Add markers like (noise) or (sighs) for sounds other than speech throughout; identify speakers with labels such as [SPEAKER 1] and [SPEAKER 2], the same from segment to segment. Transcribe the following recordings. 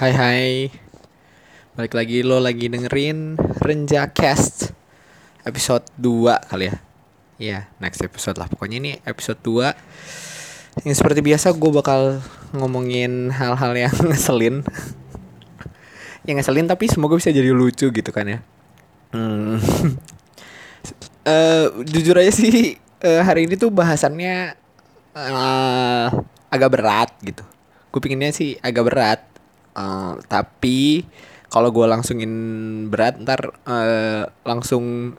[SPEAKER 1] Hai hai. Balik lagi lo lagi dengerin Renja Cast Episode 2 kali ya? Iya next episode lah. Pokoknya ini episode 2 Yang seperti biasa gue bakal ngomongin hal-hal yang (laughs) ngeselin. Yang ngeselin tapi semoga bisa jadi lucu gitu kan ya? Hmm. uh, (laughs) Jujur aja sih uh, Hari ini tuh bahasannya uh, Agak berat gitu. Gue pinginnya sih agak berat Uh, tapi kalau gue langsungin berat ntar uh, langsung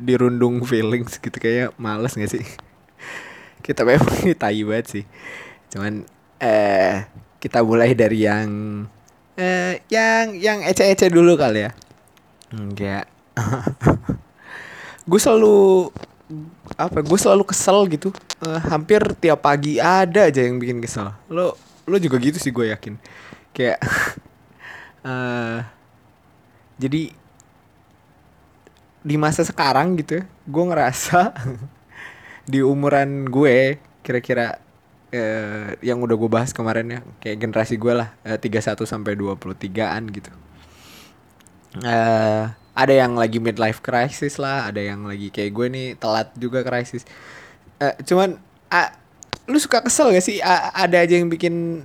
[SPEAKER 1] dirundung (laughs) feelings gitu kayak males gak sih? (laughs) Kita memang (laughs) tai banget sih. Cuman eh kita mulai dari yang eh yang yang ece-ece dulu kali ya. Enggak. Gue selalu apa gue selalu kesel gitu. Uh, hampir tiap pagi ada aja yang bikin kesel. Lo lo juga gitu sih gue yakin kayak uh, (laughs) jadi di masa sekarang gitu gue ngerasa (laughs) di umuran gue kira-kira uh, yang udah gue bahas kemarin ya kayak generasi gue lah uh, 31 sampai 23-an gitu. Uh, ada yang lagi midlife crisis lah ada yang lagi kayak gue nih telat juga crisis. Uh, cuman uh, lu suka kesel gak sih? Uh, ada aja yang bikin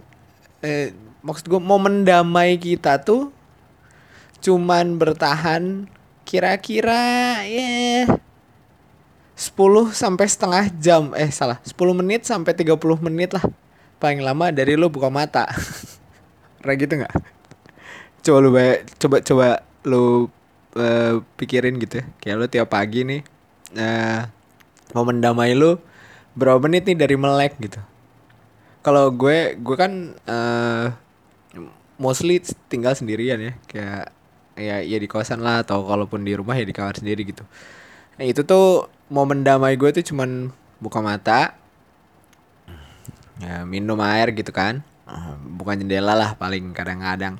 [SPEAKER 1] uh, maksud gue momen damai kita tuh cuman bertahan kira-kira ya 10 sampai setengah jam. Eh salah. 10 menit sampai 30 menit lah. Paling lama dari lu buka mata. (laughs) Kayak gitu nggak? Coba lu bayar, coba coba lu uh, pikirin gitu ya. Kayak lu tiap pagi nih uh, momen damai lu berapa menit nih dari melek gitu? Kalau gue gue kan uh, mostly tinggal sendirian ya. Kayak ya ya di kosan lah atau kalaupun di rumah ya di kamar sendiri gitu. Nah itu tuh momen damai gue tuh cuman buka mata ya minum air gitu kan. Bukan jendela lah paling kadang-kadang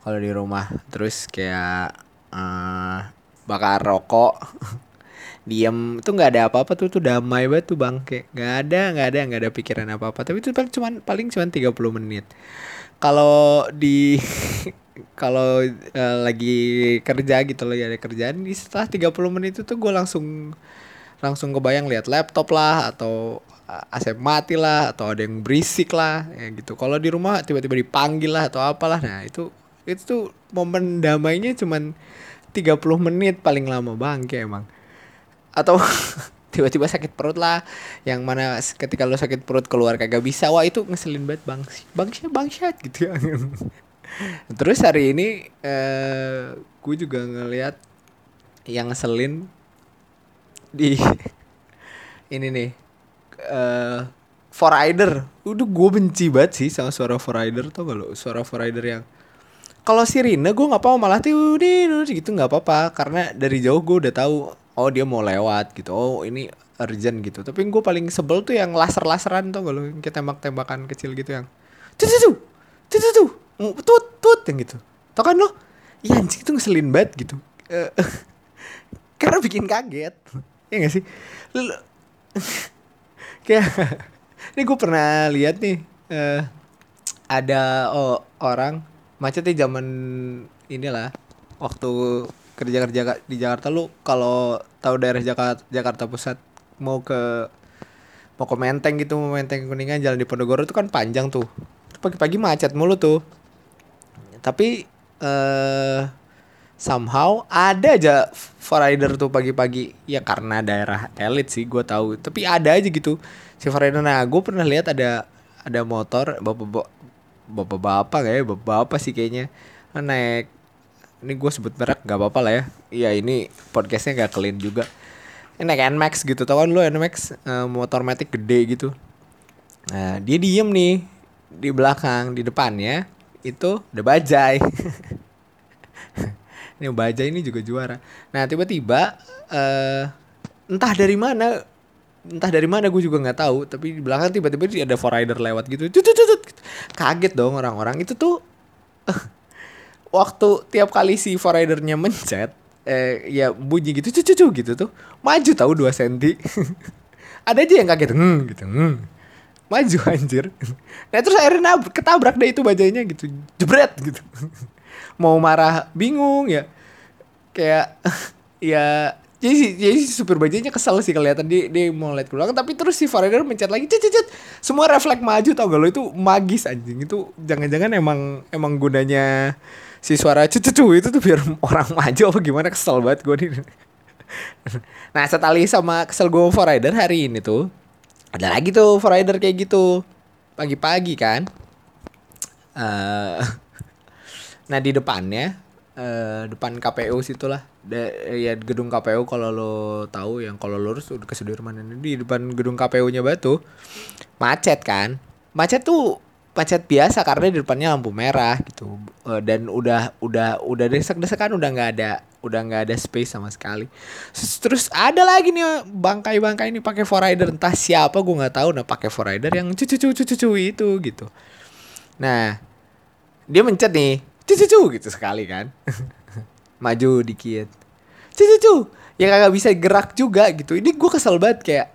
[SPEAKER 1] kalau di rumah. Terus kayak uh, bakar rokok diem. Tuh nggak ada apa-apa tuh tuh damai banget tuh bang. Kayak nggak ada nggak ada nggak ada pikiran apa-apa. Tapi itu paling cuman paling cuman 30 menit. Kalau di (laughs) kalau uh, lagi kerja gitu loh ya ada kerjaan di setelah 30 menit itu tuh gue langsung langsung kebayang lihat laptop lah atau AC mati lah atau ada yang berisik lah ya gitu. Kalau di rumah tiba-tiba dipanggil lah atau apalah nah itu itu tuh momen damainya cuman 30 menit paling lama bang kayak emang atau (laughs) tiba-tiba sakit perut lah. Yang mana ketika lo sakit perut keluar kagak bisa. Wah itu ngeselin banget. Bang bangsat bangsat gitu ya. (laughs) Terus hari ini eh gue juga ngelihat yang ngeselin di (laughs) ini nih eh for rider. Udah gue benci banget sih sama suara for rider tau gak lo suara for rider yang kalau sirine gue nggak apa malah tuh gitu nggak apa-apa. Karena dari jauh gue udah tahu oh dia mau lewat gitu. Oh ini urgent gitu. Tapi gue paling sebel tuh yang laser laseran tuh kalau kita tembak tembakan kecil gitu yang tuh tuh tuh tuh tuh tuh tut yang gitu. Tau kan lo? Iya anjing itu ngeselin banget gitu. (laughs) Karena bikin kaget. Ya gak sih? Lu (laughs) kayak ini gue pernah lihat nih uh, ada oh, orang macetnya zaman inilah waktu kerja kerja di Jakarta lu kalau tahu daerah Jakarta Jakarta Pusat mau ke mau ke Menteng gitu mau Menteng Kuningan jalan di Ponorogo itu kan panjang tuh. Pagi-pagi macet mulu tuh. Tapi eh uh, somehow ada aja rider tuh pagi-pagi. Ya karena daerah elit sih gue tahu. Tapi ada aja gitu. Si rider nah gue pernah lihat ada ada motor bapak bapak bapak kayak bapak bapak sih kayaknya naik ini gue sebut merek gak apa-apa lah ya. Iya ini podcastnya gak clean juga. Ini naik Nmax gitu tau kan lu Nmax uh, motor matic gede gitu. Nah dia diem nih di belakang di depannya itu udah bajai. (laughs) Ini bajai ini juga juara. Nah tiba-tiba uh, entah dari mana entah dari mana gue juga nggak tahu tapi di belakang tiba-tiba ada rider lewat gitu. Kaget dong orang-orang. Itu tuh waktu tiap kali si ridernya mencet eh ya bunyi gitu cucu cucu gitu tuh maju tahu 2 cm ada aja yang kaget hmm gitu hmm. maju (laughs) anjir. Nah terus akhirnya ketabrak deh itu bajainya gitu jebret gitu. (laughs) Mau marah bingung ya. Kayak (laughs) ya jadi si, jadi si supir bajainya kesel sih kelihatan dia dia mau lihat keluar tapi terus si Foreigner mencet lagi cet cet. semua refleks maju tau gak lo itu magis anjing. Itu jangan-jangan emang emang gunanya si suara cucu itu tuh biar (laughs) orang maju apa gimana? Kesel banget gue nih. (laughs) Nah setali sama kesel gue Foreigner hari ini tuh ada lagi tuh Foreigner kayak gitu. Pagi-pagi kan? Eh (laughs) nah di depannya eh depan KPU situlah. Da, ya gedung KPU kalau lo tahu yang kalau lurus udah ke Sudirman ini di depan gedung KPU-nya Batu. Macet kan? Macet tuh macet biasa karena di depannya lampu merah gitu. Eh, dan udah udah udah desek-desekan udah nggak ada udah nggak ada space sama sekali. Terus, ada lagi nih bangkai-bangkai ini pakai forrider entah siapa gue nggak tahu nah pakai forrider yang cucu cucu cucu itu gitu. Nah dia mencet nih cucu gitu sekali kan. (laughs) Maju dikit. Cucu ya kagak bisa gerak juga gitu. Ini gue kesel banget kayak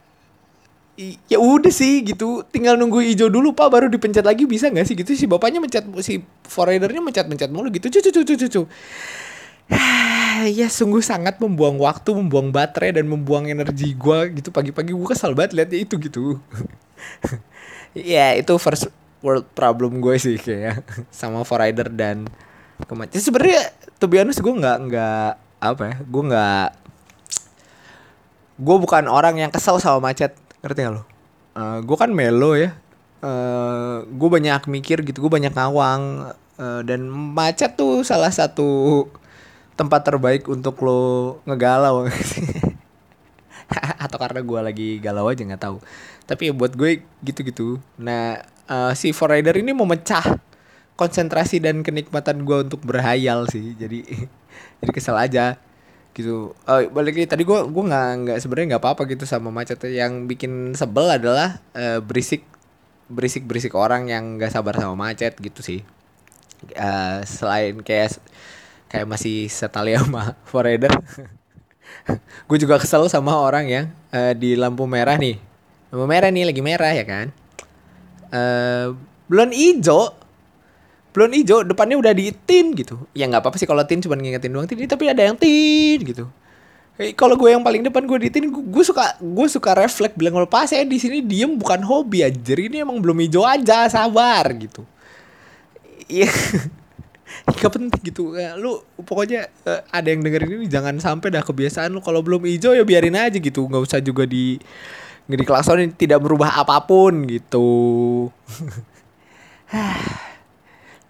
[SPEAKER 1] ya udah sih gitu tinggal nunggu hijau dulu pak baru dipencet lagi bisa nggak sih gitu? Si bapaknya mencet si foreidernya mencet mencet mulu gitu. Cucu cucu cucu (sighs) ya sungguh sangat membuang waktu membuang baterai dan membuang energi gua gitu. Pagi-pagi gua kesal banget liatnya itu gitu. (laughs) Ya itu first world problem gue sih kayak (laughs) sama Foreider dan kemacet sebenarnya to be honest gue nggak nggak apa ya gue nggak gue bukan orang yang kesel sama macet ngerti gak lo? Gue kan melo ya. Gue banyak mikir gitu gue banyak ngawang. Eh, dan macet tuh salah satu tempat terbaik untuk lo ngegalau. (laughs) Atau karena gue lagi galau aja nggak tahu. Tapi ya buat gue gitu-gitu. Nah eh, si Foreider ini memecah konsentrasi dan kenikmatan gue untuk berhayal sih. Jadi (laughs) jadi kesel aja gitu. Oh, balik lagi tadi gue gue nggak nggak sebenarnya nggak apa-apa gitu sama macet. Yang bikin sebel adalah eh, berisik berisik berisik orang yang nggak sabar sama macet gitu sih. Eh, selain kayak kayak masih setali sama (laughs) Foreider (laughs) gue juga kesel sama orang yang eh, di lampu merah nih. Lampu merah nih lagi merah ya kan? Eh belum hijau belum hijau depannya udah di tin gitu ya nggak apa-apa sih kalau tin cuma ngingetin doang tin tapi ada yang tin gitu Eh, kalau gue yang paling depan gue di tin gue, suka gue suka refleks bilang kalau pas saya di sini diem bukan hobi aja ini emang belum hijau aja sabar gitu Iya. (laughs) Gak penting gitu. Ya, lu pokoknya eh, ada yang dengerin ini jangan sampai dah kebiasaan lu kalau belum hijau ya biarin aja gitu. nggak usah juga di nggak dikelaksonin tidak merubah apa pun gitu. (laughs) (sighs)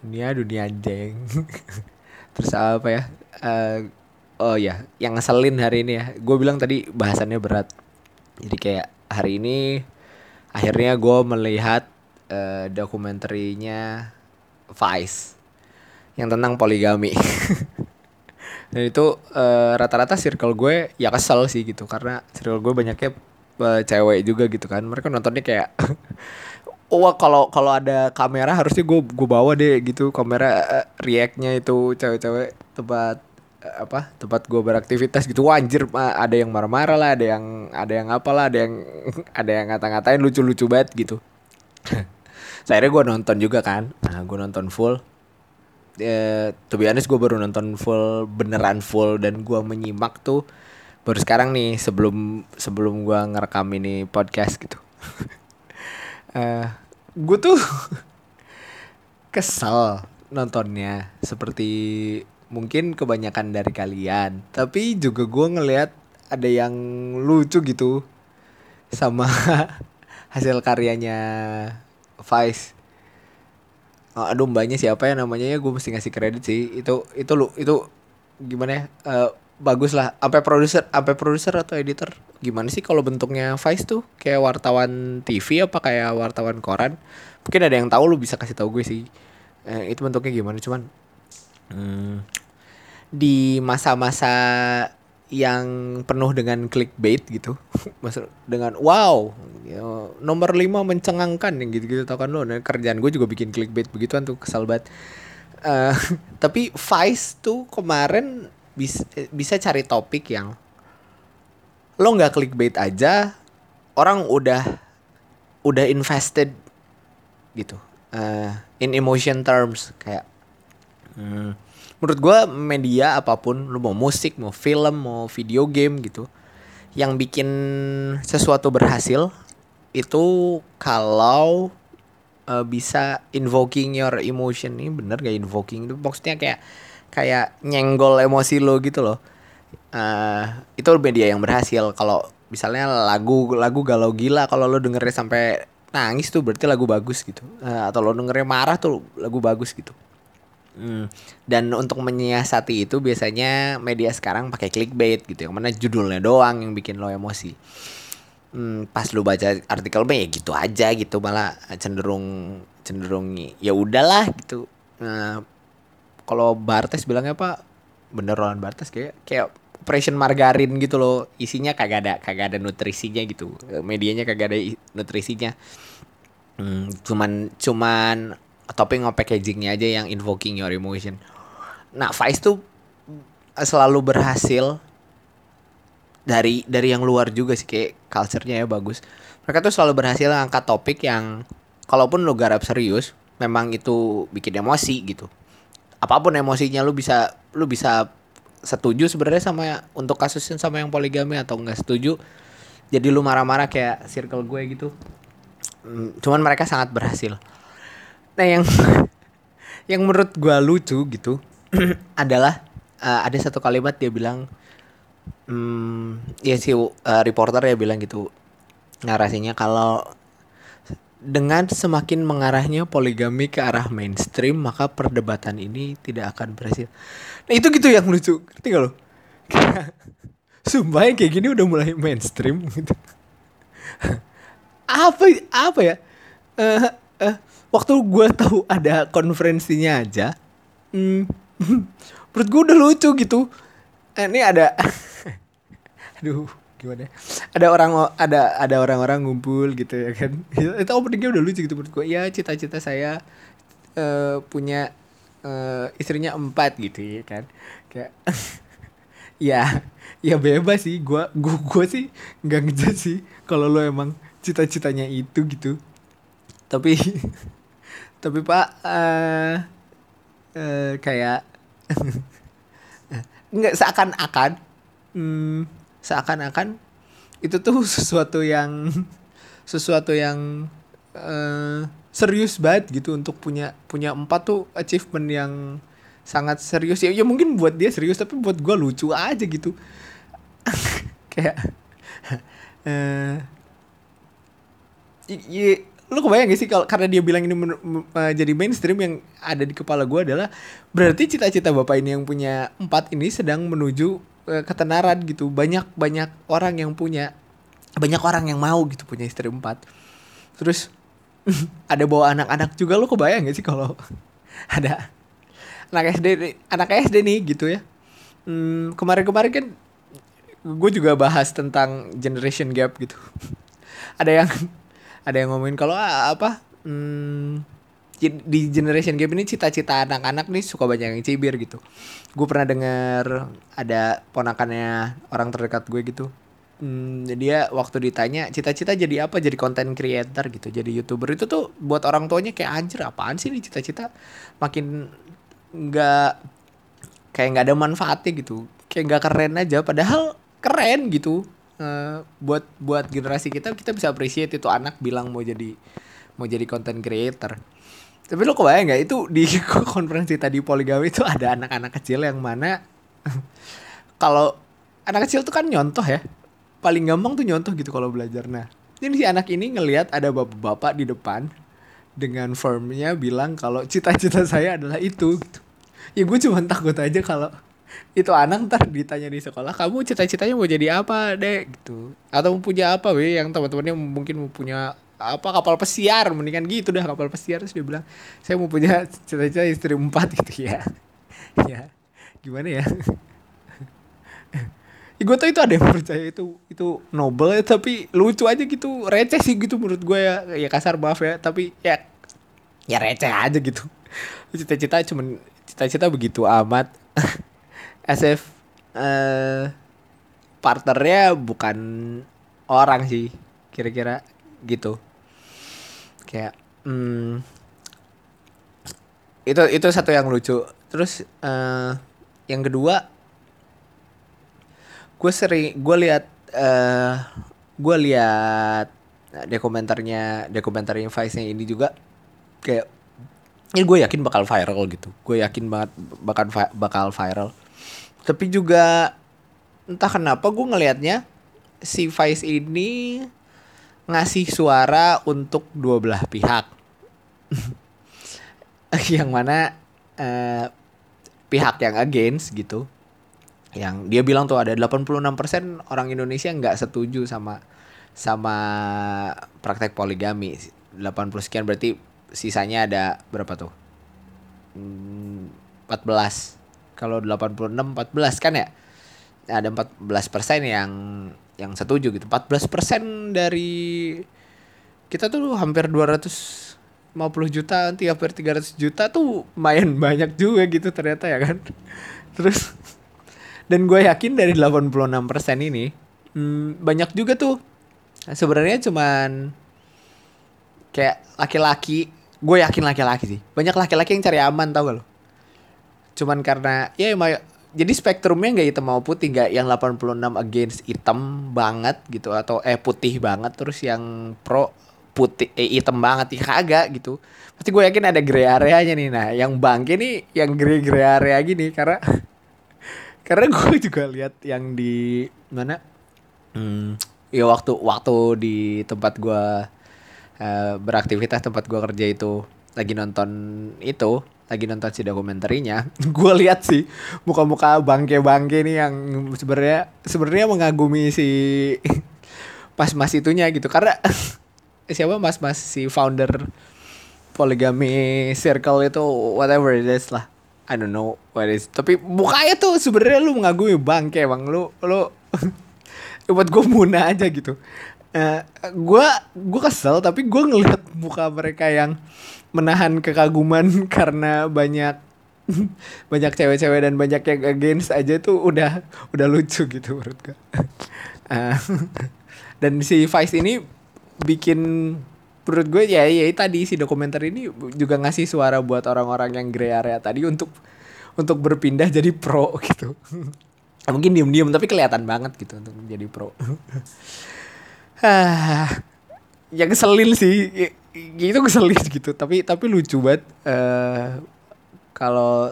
[SPEAKER 1] dunia dunia jeng. (laughs) Terus apa ya? Eh, oh ya, yang ngeselin hari ini ya. Gue bilang tadi bahasannya berat. Jadi kayak hari ini akhirnya gue melihat eh, dokumenterinya Vice yang tentang poligami. (laughs) Dan itu eh, rata-rata circle gue ya kesel sih gitu karena circle gue banyaknya eh, cewek juga gitu kan. Mereka nontonnya kayak (laughs) Wah kalau kalau ada kamera harusnya gue gue bawa deh gitu kamera eh, reactnya itu cewek-cewek tempat eh, apa tempat gue beraktivitas gitu. Wah, anjir ada yang marah-marah lah ada yang ada yang apalah ada yang (laughs) ada yang ngata-ngatain lucu-lucu banget gitu. Saya (laughs) akhirnya gue nonton juga kan. Nah gue nonton full. Eh to be honest gue baru nonton full beneran full dan gue menyimak tuh baru sekarang nih sebelum sebelum gue ngerekam ini podcast gitu. (laughs) Eh gue tuh (laughs) kesel nontonnya. Seperti mungkin kebanyakan dari kalian. Tapi juga gue ngelihat ada yang lucu gitu sama (laughs) hasil karyanya Vice. Oh, aduh mbaknya siapa ya namanya ya? Gue mesti ngasih kredit sih. Itu itu lu itu gimana ya? Eh, bagus lah. Sampai produser sampai produser atau editor? Gimana sih kalau bentuknya Vice tuh? Kayak wartawan TV apa kayak wartawan koran? Mungkin ada yang tahu lu bisa kasih tahu gue sih. Eh, itu bentuknya gimana? Cuman hmm, di masa-masa yang penuh dengan clickbait gitu (laughs) Maksud dengan wow ya, nomor 5 mencengangkan yang gitu-gitu. Tau kan lo nah, kerjaan gue juga bikin clickbait begituan tuh kesal banget. Eh, (laughs) tapi Vice tuh kemarin bisa bisa cari topik yang lo nggak clickbait aja orang udah udah invested gitu uh, in emotion terms kayak hmm, menurut gue media apa pun lu mau musik mau film mau video game gitu yang bikin sesuatu berhasil itu kalau uh, bisa invoking your emotion ini bener gak invoking itu maksudnya kayak kayak nyenggol emosi lo gitu loh uh, itu media yang berhasil kalau misalnya lagu lagu galau gila kalau lo dengernya sampai nangis tuh berarti lagu bagus gitu uh, atau lo dengernya marah tuh lagu bagus gitu Hmm. Dan untuk menyiasati itu biasanya media sekarang pakai clickbait gitu, yang mana judulnya doang yang bikin lo emosi. Hmm, pas lu baca artikel ya gitu aja gitu, malah cenderung cenderung ya udahlah gitu. Nah, kalau Bartes bilangnya apa? Bener Roland Bartes kayak kayak operation margarin gitu loh, isinya kagak ada kagak ada nutrisinya gitu, medianya kagak ada nutrisinya. Hmm, cuman cuman topping of packagingnya aja yang invoking your emotion. Nah, Vice tuh selalu berhasil dari dari yang luar juga sih kayak culture-nya ya bagus. Mereka tuh selalu berhasil angkat topik yang kalaupun lu garap serius, memang itu bikin emosi gitu. Apa pun emosinya lu bisa lu bisa setuju sebenarnya sama untuk kasusnya sama yang poligami atau enggak setuju. Jadi lu marah-marah kayak circle gue gitu. Hmm, cuman mereka sangat berhasil Nah yang (laughs) yang menurut gue lucu gitu (clears throat) adalah uh, ada satu kalimat dia bilang, hmm, ya si uh, reporter ya bilang gitu narasinya kalau dengan semakin mengarahnya poligami ke arah mainstream maka perdebatan ini tidak akan berhasil. Nah itu gitu yang lucu, ngerti gak lo? (laughs) Sumpah yang kayak gini udah mulai mainstream gitu. (laughs) apa apa ya? Uh, uh, waktu gue tahu ada konferensinya aja hmm, (laughs) menurut gue udah lucu gitu eh, ini ada aduh gimana ya? ada orang ada ada orang-orang ngumpul gitu ya kan. (laughs) Itu openingnya udah lucu gitu menurut gue ya cita-cita saya uh, punya uh, istrinya empat gitu ya kan. Kayak (laughs) ya ya bebas sih. Gue gue gue sih nggak ngejat sih kalau lo emang cita-citanya itu gitu. Tapi (laughs) tapi pak uh, uh, kayak nggak seakan-akan hmm, seakan-akan itu tuh (laughs) sesuatu yang sesuatu yang uh, serius banget gitu untuk punya punya empat tuh achievement yang sangat serius. Ya ya mungkin buat dia serius tapi buat gue lucu aja gitu. (laughs) Kayak (laughs) uh, lu kebayang gak sih kalau karena dia bilang ini uh, jadi mainstream yang ada di kepala gue adalah berarti cita-cita bapak ini yang punya empat ini sedang menuju ketenaran gitu. Banyak banyak orang yang punya banyak orang yang mau gitu punya istri empat. Terus (laughs) ada bawa anak-anak juga. Lu kebayang gak sih kalau (laughs) ada anak SD anak SD nih gitu ya? Hmm, kemarin-kemarin kan gue juga bahas tentang generation gap gitu. (laughs) Ada yang ada yang ngomongin kalau ah, apa hmm, di generation gap ini cita-cita anak-anak nih suka banyak yang cibir gitu. Gue pernah dengar ada ponakannya orang terdekat gue gitu. Hmm, dia waktu ditanya cita-cita jadi apa? Jadi content creator gitu jadi youtuber? Itu tuh buat orang tuanya kayak anjir apaan sih nih cita-cita? Makin nggak kayak nggak ada manfaatnya gitu. Kayak nggak keren aja padahal keren gitu. Uh, buat buat generasi kita kita bisa appreciate itu anak bilang mau jadi mau jadi content creator tapi lo kebayang nggak? Itu di (laughs) konferensi tadi poligami itu ada anak-anak kecil yang mana (laughs) kalau anak kecil tuh kan nyontoh ya. Paling gampang tuh nyontoh gitu kalau belajar. Nah jadi si anak ini ngelihat ada bapak-bapak di depan dengan firmnya bilang kalau cita-cita saya adalah itu gitu. ya gue cuma takut aja kalau (laughs) itu anak ntar ditanya di sekolah kamu cita-citanya mau jadi apa deh gitu. Atau mau punya apa weh yang teman-temannya mungkin mau punya apa kapal pesiar mendingan gitu dah kapal pesiar. Terus dia bilang saya mau punya cita-cita istri empat gitu ya. (laughs) Ya gimana ya? (laughs) Ya gue tau itu ada yang percaya itu itu noble ya, tapi lucu aja gitu. Receh sih gitu menurut gue ya. Ya kasar maaf ya. Tapi ya ya receh aja gitu. (laughs) Cita-cita cuman cita-cita begitu amat. SF uh, partnernya bukan orang sih kira-kira gitu kayak hmm, itu itu satu yang lucu. Terus uh, yang kedua gue sering gue lihat uh, gue lihat dokumenternya dokumenternya Vice nya ini juga. Kayak ini gue yakin bakal viral gitu. Gue yakin banget bakal bakal viral. Tapi juga entah kenapa gue ngelihatnya si Vice ini ngasih suara untuk dua belah pihak. (laughs) Yang mana uh, pihak yang against gitu. Yang dia bilang tuh ada 86% orang Indonesia nggak setuju sama sama praktek poligami. 80 sekian berarti sisanya ada berapa tuh? Hmm, 14 kalau 86 14 kan ya? Ada 14 persen yang yang setuju gitu. 14 persen dari kita tuh hampir 250 juta nanti hampir 300 juta tuh lumayan banyak juga gitu ternyata ya kan. (laughs) Terus dan gue yakin dari 86% ini hmm, banyak juga tuh sebenarnya cuman kayak laki-laki gue yakin laki-laki sih. Banyak laki-laki yang cari aman tau gak lo cuman karena ya jadi spektrumnya nggak hitam mau putih nggak yang 86 against hitam banget gitu atau eh putih banget terus yang pro putih eh hitam banget ya kagak gitu. Pasti gue yakin ada grey areanya nih. Nah yang bangke nih yang grey grey area gini karena (laughs) karena gue juga lihat yang di mana? Hmm, ya waktu waktu di tempat gue uh, beraktivitas tempat gue kerja itu lagi nonton itu lagi nonton si dokumenterinya (laughs) gue lihat sih muka-muka bangke-bangke nih yang sebenarnya sebenarnya mengagumi si (laughs) pas mas itunya gitu. Karena (laughs) siapa mas mas si founder poligami circle itu whatever it is lah. I don't know what is. Tapi mukanya tuh sebenarnya lu mengagumi bangke bang. Lu lu buat gue muna aja gitu. Uh, gue gue kesel tapi gue ngeliat muka mereka yang menahan kekaguman (laughs) karena banyak (laughs) banyak cewek-cewek dan banyak yang against aja tuh udah udah lucu gitu menurut gue uh, (laughs) dan si Vice ini bikin menurut gue ya ya tadi si dokumenter ini juga ngasih suara buat orang-orang yang grey area tadi untuk untuk berpindah jadi pro gitu. Mungkin diem-diem tapi kelihatan banget gitu untuk menjadi pro. Yang keselin sih gitu keselin (laughs) gitu. Tapi tapi lucu banget uh, kalau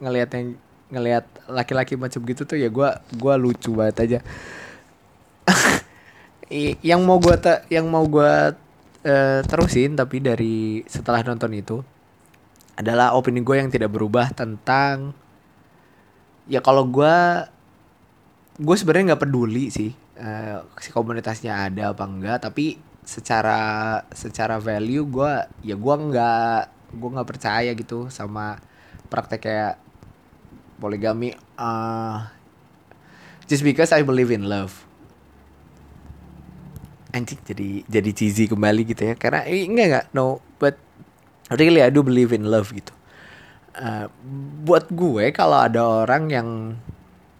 [SPEAKER 1] ngelihat yang ngelihat laki-laki macam gitu tuh ya gue gua lucu banget aja. (laughs) Yang mau gue yang mau gue uh, terusin tapi dari setelah nonton itu adalah opini gue yang tidak berubah tentang ya kalau gue gue sebenarnya nggak peduli sih uh, si komunitasnya ada apa enggak tapi secara secara value gue ya gue nggak gue nggak percaya gitu sama praktek kayak poligami uh, just because I believe in love. Anjing jadi jadi cheesy kembali gitu ya. Karena eh, enggak enggak no but really I do believe in love gitu. Uh, buat gue kalau ada orang yang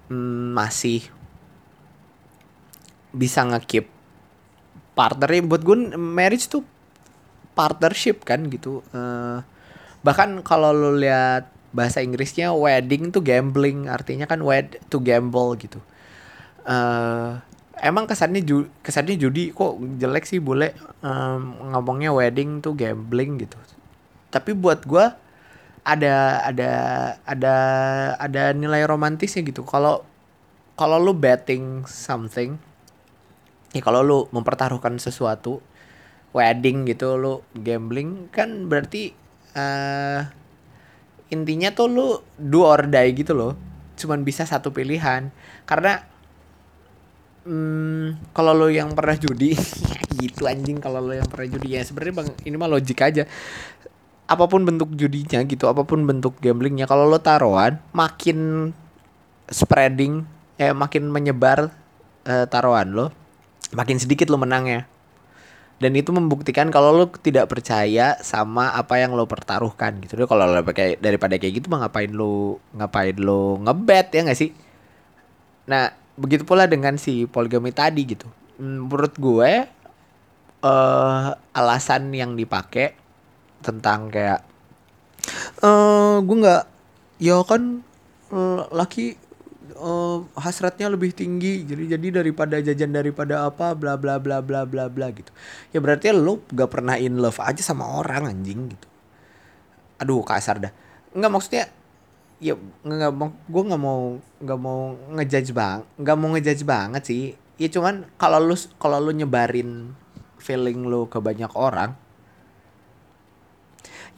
[SPEAKER 1] mm, masih bisa ngekip partnernya buat gue marriage tuh partnership kan gitu. Uh, bahkan kalau lo lihat bahasa Inggrisnya wedding tuh gambling artinya kan wed to gamble gitu. Uh, emang kesannya ju kesannya judi kok jelek sih boleh um, ngomongnya wedding tuh gambling gitu. Tapi buat gue ada ada ada ada nilai romantisnya gitu. Kalau kalau lu betting something ya kalau lu mempertaruhkan sesuatu wedding gitu lu gambling kan berarti uh, intinya tuh lu do or die gitu loh. Cuman bisa satu pilihan. Karena hmm, kalau lo yang pernah judi (laughs) gitu anjing kalau lo yang pernah judi. Ya sebenarnya bang ini mah logik aja. Apa pun bentuk judinya gitu apa pun bentuk gamblingnya kalau lo taruhan makin spreading ya makin menyebar uh, taruhan lo makin sedikit lo menangnya. Dan itu membuktikan kalau lo tidak percaya sama apa yang lo pertaruhkan gitu. Kalau lo pakai daripada kayak gitu mah ngapain lo ngapain lo ngebet ya gak sih? Nah begitu pula dengan si poligami tadi gitu. Menurut gue uh, alasan yang dipakai tentang kayak eh gue nggak ya kan uh, laki uh, hasratnya lebih tinggi. Jadi jadi daripada jajan daripada apa bla bla bla bla bla bla gitu. Ya berarti lo gak pernah in love aja sama orang anjing gitu. Aduh kasar dah. Nggak maksudnya ya nggak mau gue nggak mau nggak mau ngejudge bang nggak mau ngejudge banget sih. Ya cuman kalau lu kalau lu nyebarin feeling lu ke banyak orang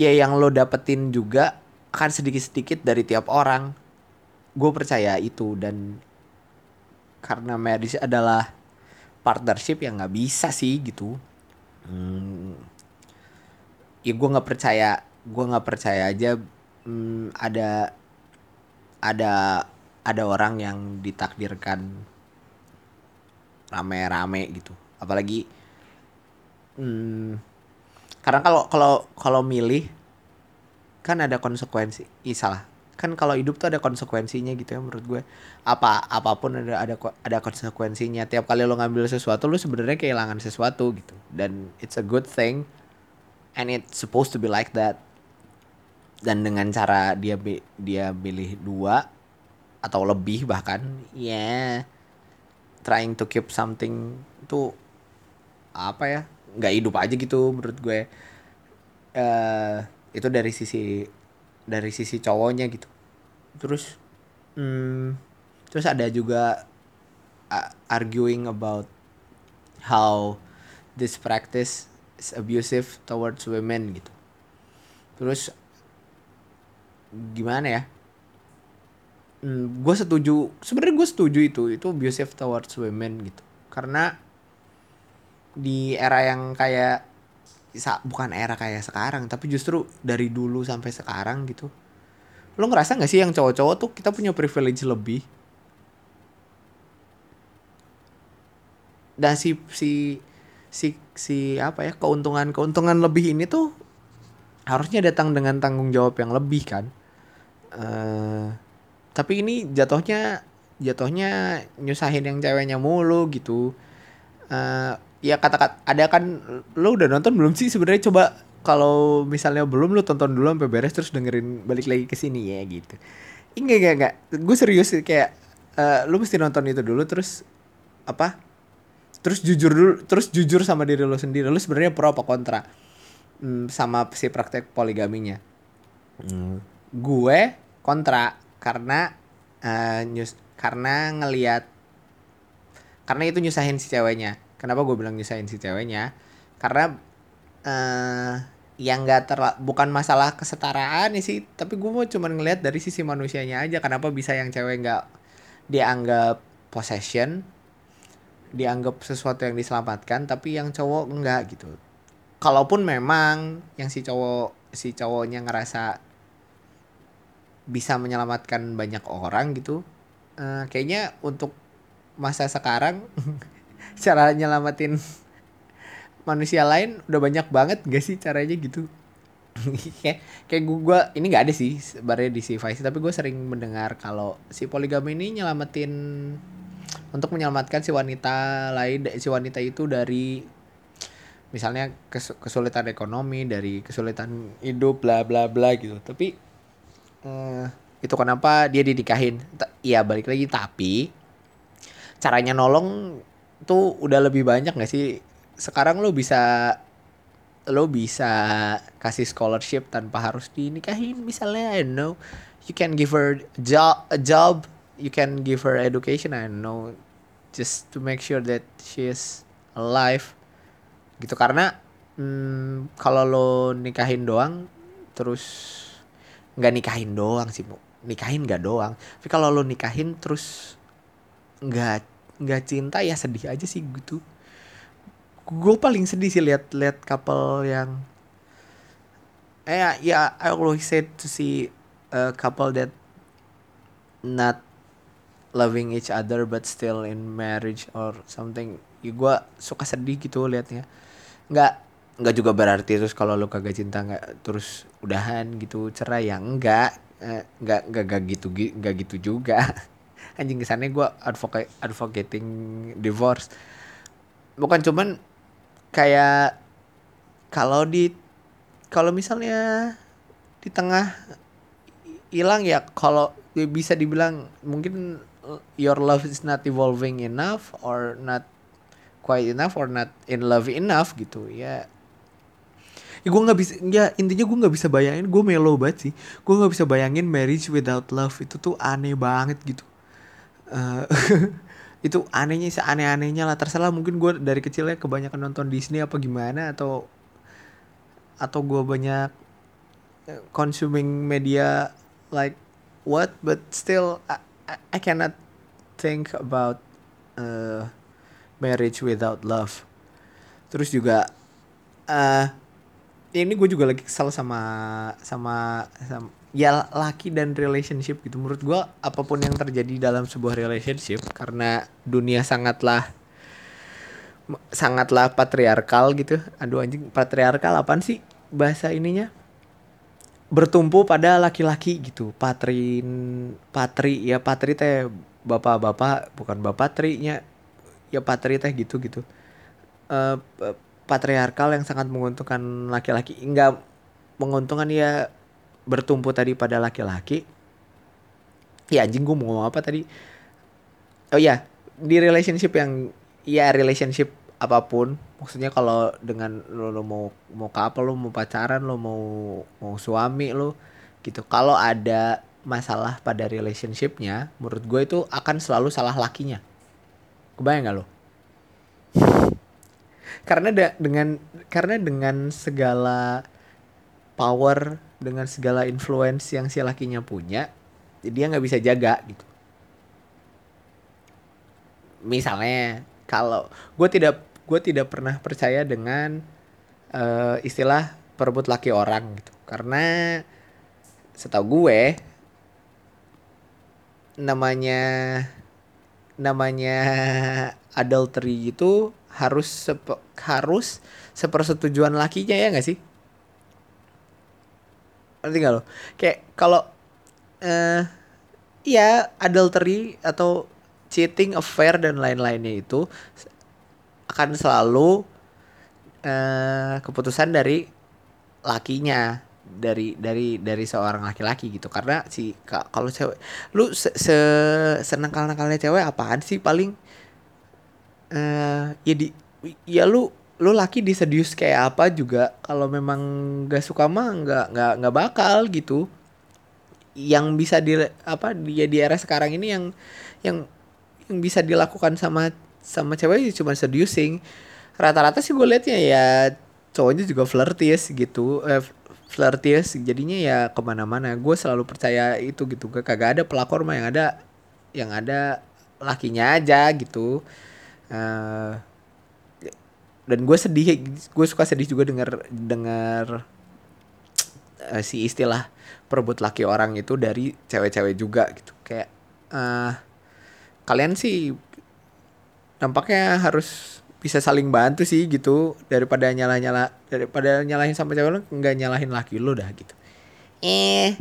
[SPEAKER 1] ya yang lo dapetin juga akan sedikit-sedikit dari tiap orang gue percaya itu dan karena marriage adalah partnership yang nggak bisa sih gitu. Hmm, ya gue nggak percaya gue nggak percaya aja hmm, ada ada ada orang yang ditakdirkan rame-rame gitu. Apalagi hmm, karena kalau kalau kalau milih kan ada konsekuensi. Ih, salah kan kalau hidup tuh ada konsekuensinya gitu ya menurut gue. Apa apa pun ada ada ada konsekuensinya. Tiap kali lo ngambil sesuatu lo sebenarnya kehilangan sesuatu gitu. Dan it's a good thing and it's supposed to be like that. Dan dengan cara dia dia pilih dua atau lebih bahkan ya yeah, trying to keep something tuh apa ya nggak hidup aja gitu menurut gue. Uh, itu dari sisi dari sisi cowoknya gitu. Terus hmm, terus ada juga uh, arguing about how this practice is abusive towards women gitu. Terus gimana ya? Hmm, gue setuju sebenarnya gue setuju itu itu abusive towards women gitu. Karena di era yang kayak bukan era kayak sekarang tapi justru dari dulu sampai sekarang gitu. Lo ngerasa gak sih yang cowok-cowok tuh kita punya privilege lebih? Dan si si si si apa ya keuntungan keuntungan lebih ini tuh harusnya datang dengan tanggung jawab yang lebih kan. Uh, tapi ini jatuhnya jatuhnya nyusahin yang ceweknya mulu gitu. Uh, ya kata-kata ada kan lo udah nonton belum sih sebenarnya? Coba kalau misalnya belum lo tonton dulu sampai beres terus dengerin balik lagi ke sini ya gitu. Enggak enggak enggak gue serius kayak uh, lo mesti nonton itu dulu terus apa terus jujur dulu terus jujur sama diri lo sendiri. Lo sebenarnya pro apa kontra? Hmm, sama si praktek poligaminya. Hmm. Gue kontra karena uh, nyus karena ngelihat karena itu nyusahin si ceweknya kenapa gue bilang nyusahin si ceweknya? Karena uh, yang nggak terla bukan masalah kesetaraan sih tapi gue mau cuman ngelihat dari sisi manusianya aja. Kenapa bisa yang cewek nggak dianggap possession dianggap sesuatu yang diselamatkan tapi yang cowok enggak gitu. Kalaupun memang yang si cowok si cowoknya ngerasa bisa menyelamatkan banyak orang gitu uh, kayaknya untuk masa sekarang (laughs) cara nyelamatin manusia lain udah banyak banget gak sih caranya gitu? (laughs) Kayak kayak gue ini nggak ada sih sebenarnya di Vice tapi gue sering mendengar kalau si poligami ini nyelamatin untuk menyelamatkan si wanita lain si wanita itu dari misalnya kesulitan ekonomi dari kesulitan hidup bla bla bla gitu. Tapi uh, itu kenapa dia dinikahin? Iya balik lagi tapi caranya nolong tuh udah lebih banyak gak sih? Sekarang lo bisa lo bisa kasih scholarship tanpa harus dinikahin. Misalnya I know you can give her job a job you can give her education I know just to make sure that she is alive. Gitu karena hmm, kalau lo nikahin doang terus nggak nikahin doang sih bu. Nikahin nggak doang. Tapi kalau lo nikahin terus nggak nggak cinta ya sedih aja sih gitu. Gue paling sedih sih lihat lihat couple yang eh ya yeah, I always said to see a couple that not loving each other but still in marriage or something. Ya gue suka sedih gitu liatnya. Nggak nggak juga berarti terus kalau lo kagak cinta nggak terus udahan gitu cerai ya enggak eh, nggak nggak nggak gitu nggak gitu juga (laughs) anjing kesannya gue advocate advocating divorce. Bukan cuman kayak kalau di kalau misalnya di tengah hilang ya kalau bisa dibilang mungkin your love is not evolving enough or not quite enough or not in love enough gitu ya. Ya gue nggak bisa ya intinya gue nggak bisa bayangin gue melo banget sih. Gue nggak bisa bayangin marriage without love itu tuh aneh banget gitu uh, (laughs) itu anehnya seaneh-anehnya lah. Terserah mungkin gue dari kecilnya kebanyakan nonton Disney apa gimana atau atau gue banyak eh, consuming media like what? But still I, I cannot think about uh, marriage without love. Terus juga uh, ini gue juga lagi kesal sama sama sama ya laki dan relationship gitu. Menurut gue apa pun yang terjadi dalam sebuah relationship karena dunia sangatlah sangatlah patriarkal gitu. Aduh anjing patriarkal apaan sih bahasa ininya? Bertumpu pada laki-laki gitu. Patrin patri ya patri teh bapak-bapak bukan bapak trinya ya patri teh gitu gitu. Uh, patriarkal yang sangat menguntungkan laki-laki. Enggak menguntungkan ya bertumpu tadi pada laki-laki. Ya anjing gue mau ngomong apa tadi? Oh ya di relationship yang ya relationship apa pun maksudnya kalau dengan lo, lo mau mau lo mau pacaran lo mau mau suami lo gitu. Kalau ada masalah pada relationshipnya menurut gue itu akan selalu salah lakinya. Kebayang gak lo? (laughs) Karena da, dengan karena dengan segala power dengan segala influence yang si lakinya punya dia nggak bisa jaga gitu. Misalnya kalau gue tidak gue tidak pernah percaya dengan uh, istilah perebut laki orang gitu. Karena setahu gue namanya namanya adultery itu harus sepe, harus sepersetujuan lakinya ya nggak sih ngerti gak lo? Kayak kalau uh, ya adultery atau cheating affair dan lain-lainnya itu akan selalu uh, keputusan dari lakinya dari dari dari seorang laki-laki gitu. Karena si kalau cewek lu se, se senang nakalnya cewek apaan sih paling uh, ya di ya lu lu laki disedius kayak apa juga kalau memang gak suka mah nggak nggak nggak bakal gitu. Yang bisa di apa dia di era sekarang ini yang yang yang bisa dilakukan sama sama cewek cuma seducing rata-rata sih gue liatnya ya cowoknya juga flirties gitu eh, flirties. Jadinya ya ke mana-mana. Gue selalu percaya itu gitu gak kagak ada pelakor mah yang ada yang ada lakinya aja gitu. Uh, dan gue sedih gue suka sedih juga dengar dengar uh, si istilah perebut laki orang itu dari cewek-cewek juga gitu. Kayak uh, kalian sih nampaknya harus bisa saling bantu sih gitu. Daripada nyala nyala daripada nyalahin sama cewek lo nggak nyalahin laki lo dah gitu. Eh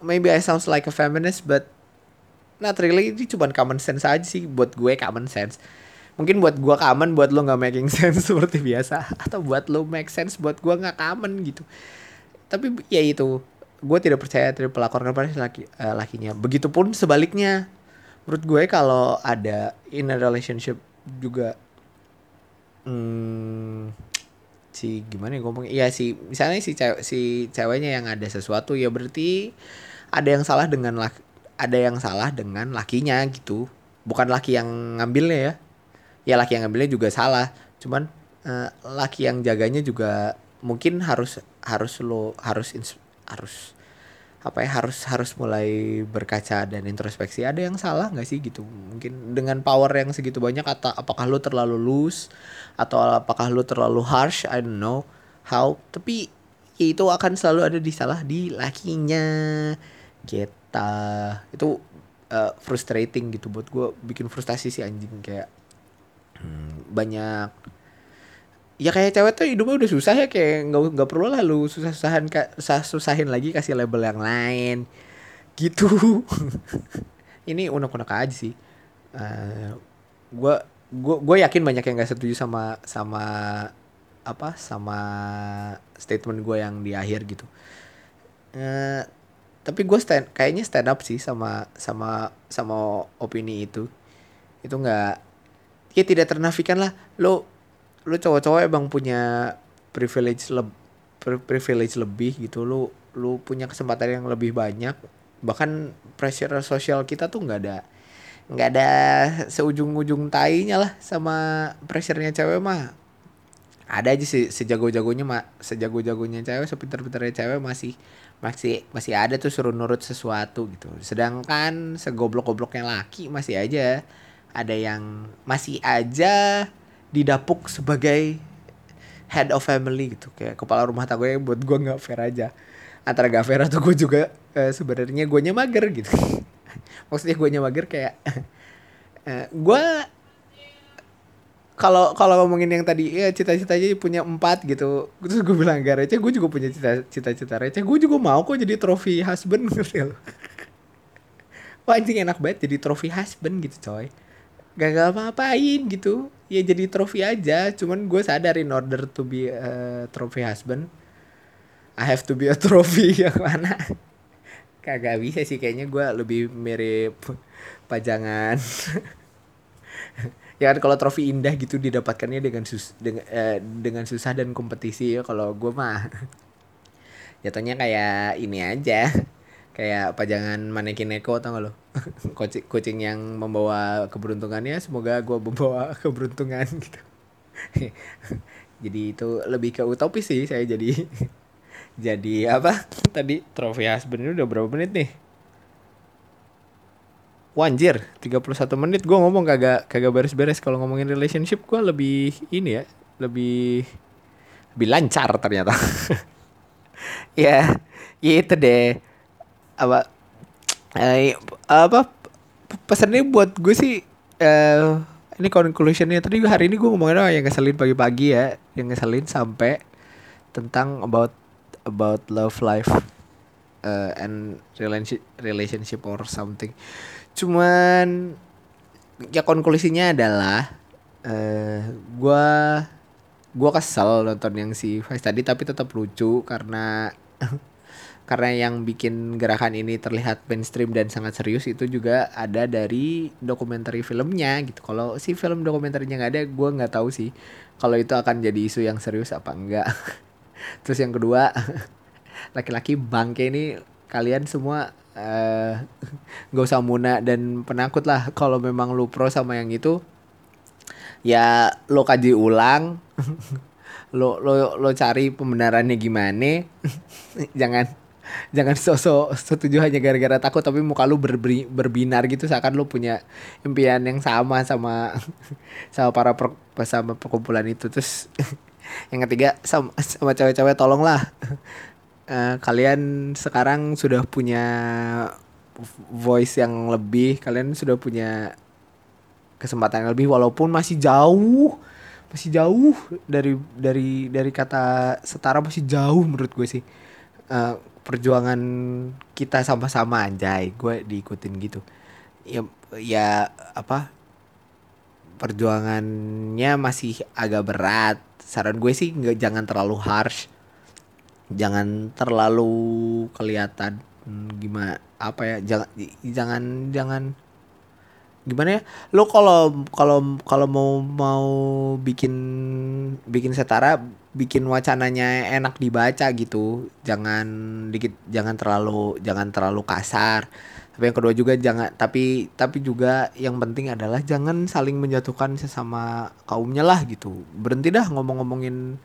[SPEAKER 1] maybe I sounds like a feminist but not really. Ini cuma common sense aja sih buat gue common sense mungkin buat gua common buat lo nggak making sense (laughs) seperti biasa. Atau buat lo make sense buat gua nggak common gitu. Tapi ya itu. Gue tidak percaya dari pelakor pada laki uh, lakinya. Begitupun sebaliknya. Menurut gue kalau ada in a relationship juga hmm, si gimana ya ngomong iya si misalnya si cewek si ceweknya yang ada sesuatu ya berarti ada yang salah dengan laki ada yang salah dengan lakinya gitu. Bukan laki yang ngambilnya ya ya laki yang ngambilnya juga salah. Cuman uh, laki yang jaganya juga mungkin harus harus lo harus harus apa ya harus harus mulai berkaca dan introspeksi. Ada yang salah nggak sih gitu? Mungkin dengan power yang segitu banyak atau apakah lo terlalu loose? Atau apakah lo terlalu harsh? I don't know how. Tapi ya itu akan selalu ada di salah di lakinya. Kita itu uh, frustrating gitu. Buat gue bikin frustasi sih anjing. Kayak hmm, banyak ya kayak cewek tuh hidupnya udah susah ya kayak nggak nggak perlu lah lu susah susahan susah susahin lagi kasih label yang lain. Gitu. (laughs) Ini unek unek aja sih. Uh, eh, gue gue gue yakin banyak yang gak setuju sama sama apa sama statement gue yang di akhir gitu. Eh, tapi gue stand kayaknya stand up sih sama sama sama opini itu. Itu nggak ya tidak ternafikan lah. Lo lo cowok-cowok emang punya privilege leb privilege lebih gitu. Lo lo punya kesempatan yang lebih banyak. Bahkan pressure sosial kita tuh nggak ada nggak ada seujung-ujung tainya lah sama pressurenya cewek mah. Ada aja sih sejago-jagonya mak sejago-jagonya cewek sepinter-pinternya cewek masih masih masih ada tuh suruh nurut sesuatu gitu. Sedangkan segoblok-gobloknya laki masih aja ada yang masih aja didapuk sebagai head of family gitu. Kayak kepala rumah tangga buat gue nggak fair aja. Antara gak fair atau gue juga eh, sebenarnya gue mager gitu. (laughs) Maksudnya gue mager kayak (laughs) uh, gue kalau kalau ngomongin yang tadi ya cita-cita aja punya empat gitu. Terus gue bilang gak receh gue juga punya cita-cita receh. Gue juga mau kok jadi trofi husband. (laughs) Ngerti lo? Wah anjing enak banget jadi trofi husband gitu coy Gak gak apa-apain gitu. Ya jadi trofi aja Cuman gue sadar in order to be a trophy husband I have to be a trophy (laughs) yang mana? Kagak bisa sih kayaknya gue lebih mirip pajangan. (laughs) Ya kan kalau trofi indah gitu didapatkannya dengan sus dengan eh, dengan susah dan kompetisi ya kalau gue mah. Jatuhnya kayak ini aja kayak pajangan manekin Neko tau gak lo (laughs) kucing kucing yang membawa keberuntungannya semoga gue membawa (laughs) keberuntungan gitu. (laughs) Jadi itu lebih ke utopis sih saya jadi jadi apa? Tadi trofi husband ini udah berapa menit nih? Wanjir, 31 menit. Gue ngomong kagak kagak beres-beres. Kalau ngomongin relationship gue lebih ini ya, lebih lebih lancar ternyata. ya, ya itu deh. Apa eh, apa pesannya buat gue sih eh ini conclusionnya. Tadi hari ini gue ngomongin oh, yang ngeselin pagi-pagi ya, yang ngeselin sampai tentang about about love life uh, and relationship relationship or something. Cuman ya konklusinya adalah uh, gua gua kesel nonton yang si Vice tadi tapi tetap lucu karena (laughs) karena yang bikin gerakan ini terlihat mainstream dan sangat serius itu juga ada dari dokumenter filmnya gitu. Kalau si film dokumenternya nggak ada, gue nggak tahu sih kalau itu akan jadi isu yang serius apa enggak. (laughs) Terus yang kedua, (laughs) laki-laki bangke ini kalian semua (laughs) uh, gak usah muna dan penakut lah kalau memang lu pro sama yang itu ya lo kaji ulang lo lo lo cari pembenarannya gimana jangan jangan sosok setuju hanya gara-gara takut tapi muka lu berbi, berbinar gitu seakan lu punya impian yang sama sama (laughs) sama para per, sama perkumpulan itu. Terus (laughs) yang ketiga sama sama cewek-cewek tolonglah. Uh, (laughs) kalian sekarang sudah punya voice yang lebih kalian sudah punya kesempatan yang lebih walaupun masih jauh masih jauh dari dari dari kata setara masih jauh menurut gue sih. Uh, perjuangan kita sama-sama anjay. Gue diikutin gitu. Ya ya apa perjuangannya masih agak berat. Saran gue sih nggak jangan terlalu harsh. Jangan terlalu kelihatan hmm, gimana apa ya jangan jangan jangan gimana ya? Lo kalau kalau kalau mau mau bikin bikin setara bikin wacananya enak dibaca gitu. Jangan dikit jangan terlalu jangan terlalu kasar. Tapi yang kedua juga jangan tapi tapi juga yang penting adalah jangan saling menjatuhkan sesama kaumnya lah gitu. Berhenti dah ngomong-ngomongin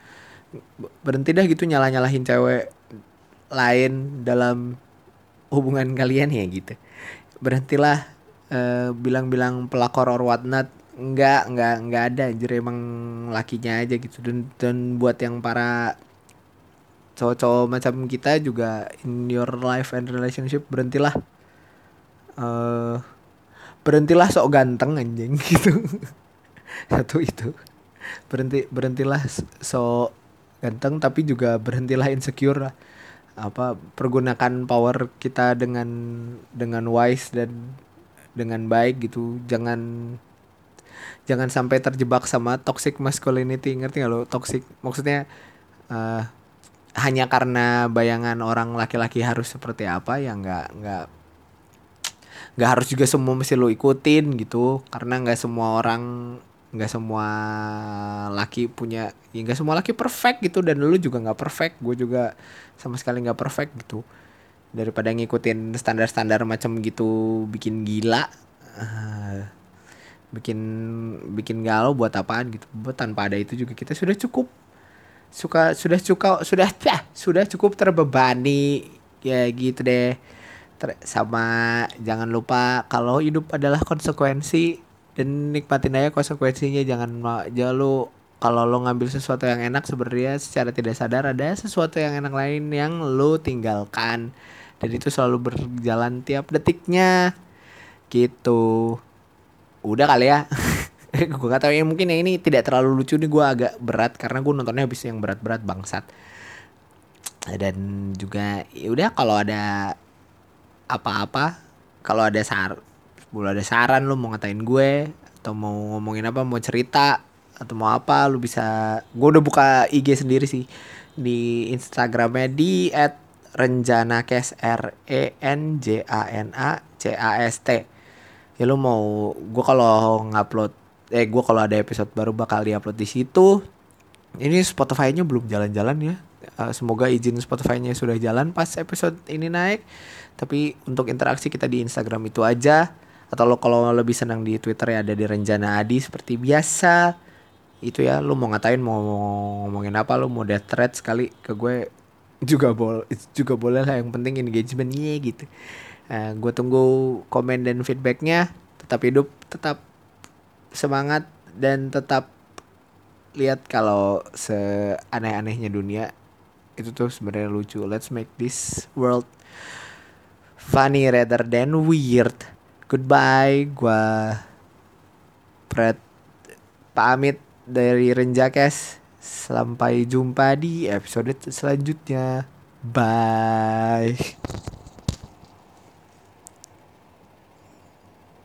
[SPEAKER 1] berhenti dah gitu nyalah-nyalahin cewek lain dalam hubungan kalian ya gitu. Berhentilah uh, bilang-bilang pelakor or whatnot enggak enggak enggak ada jadi emang lakinya aja gitu. Dan dan buat yang para cowok-cowok macam kita juga in your life and relationship berhentilah uh, berhentilah sok ganteng anjing (laughs) gitu. Satu itu. Berhenti berhentilah sok ganteng tapi juga berhentilah insecure apa pergunakan power kita dengan dengan wise dan dengan baik gitu. Jangan jangan sampai terjebak sama toxic masculinity. Ngerti gak lo? Toxic maksudnya uh, hanya karena bayangan orang laki-laki harus seperti apa ya nggak nggak nggak harus juga semua mesti lo ikutin gitu. Karena nggak semua orang nggak semua laki punya ya nggak semua laki perfect gitu. Dan lu juga nggak perfect. Gue juga sama sekali nggak perfect gitu daripada ngikutin standar-standar macam gitu bikin gila uh, bikin bikin galau buat apaan gitu. Buat tanpa ada itu juga kita sudah cukup. Suka sudah suka sudah ya, sudah cukup terbebani ya gitu deh. Ter, sama jangan lupa kalau hidup adalah konsekuensi dan nikmatin aja konsekuensinya. Jangan jangan lu kalau lo ngambil sesuatu yang enak sebenarnya secara tidak sadar ada sesuatu yang enak lain yang lo tinggalkan dan itu selalu berjalan tiap detiknya. Gitu. Udah kali ya. (laughs) Gue gak tau ya mungkin yang ini tidak terlalu lucu nih gue agak berat karena gue nontonnya habis yang berat-berat bangsat. Dan juga ya udah kalau ada apa-apa kalau ada sar kalau ada saran lu mau ngatain gue atau mau ngomongin apa mau cerita atau mau apa lu bisa gue udah buka IG sendiri sih. Di Instagramnya di at Renjana Kes R E N J A N A C A S T. Ya lu mau gue kalau ngupload eh gue kalau ada episode baru bakal diupload di situ. Ini Spotify-nya belum jalan-jalan ya. Uh, semoga izin Spotify-nya sudah jalan pas episode ini naik. Tapi untuk interaksi kita di Instagram itu aja. Atau lo kalau lebih senang di Twitter ya ada di Renjana Adi seperti biasa. Itu ya lu mau ngatain mau ngomongin apa lu mau death threat sekali ke gue juga boleh juga boleh lah yang penting engagementnya gitu Uh, eh, gue tunggu komen dan feedbacknya. Tetap hidup, tetap semangat dan tetap lihat kalau seaneh-anehnya dunia itu tuh sebenarnya lucu. Let's make this world funny rather than weird. Goodbye, gue Fred pamit dari Renjakes. Sampai jumpa di episode selanjutnya. Bye.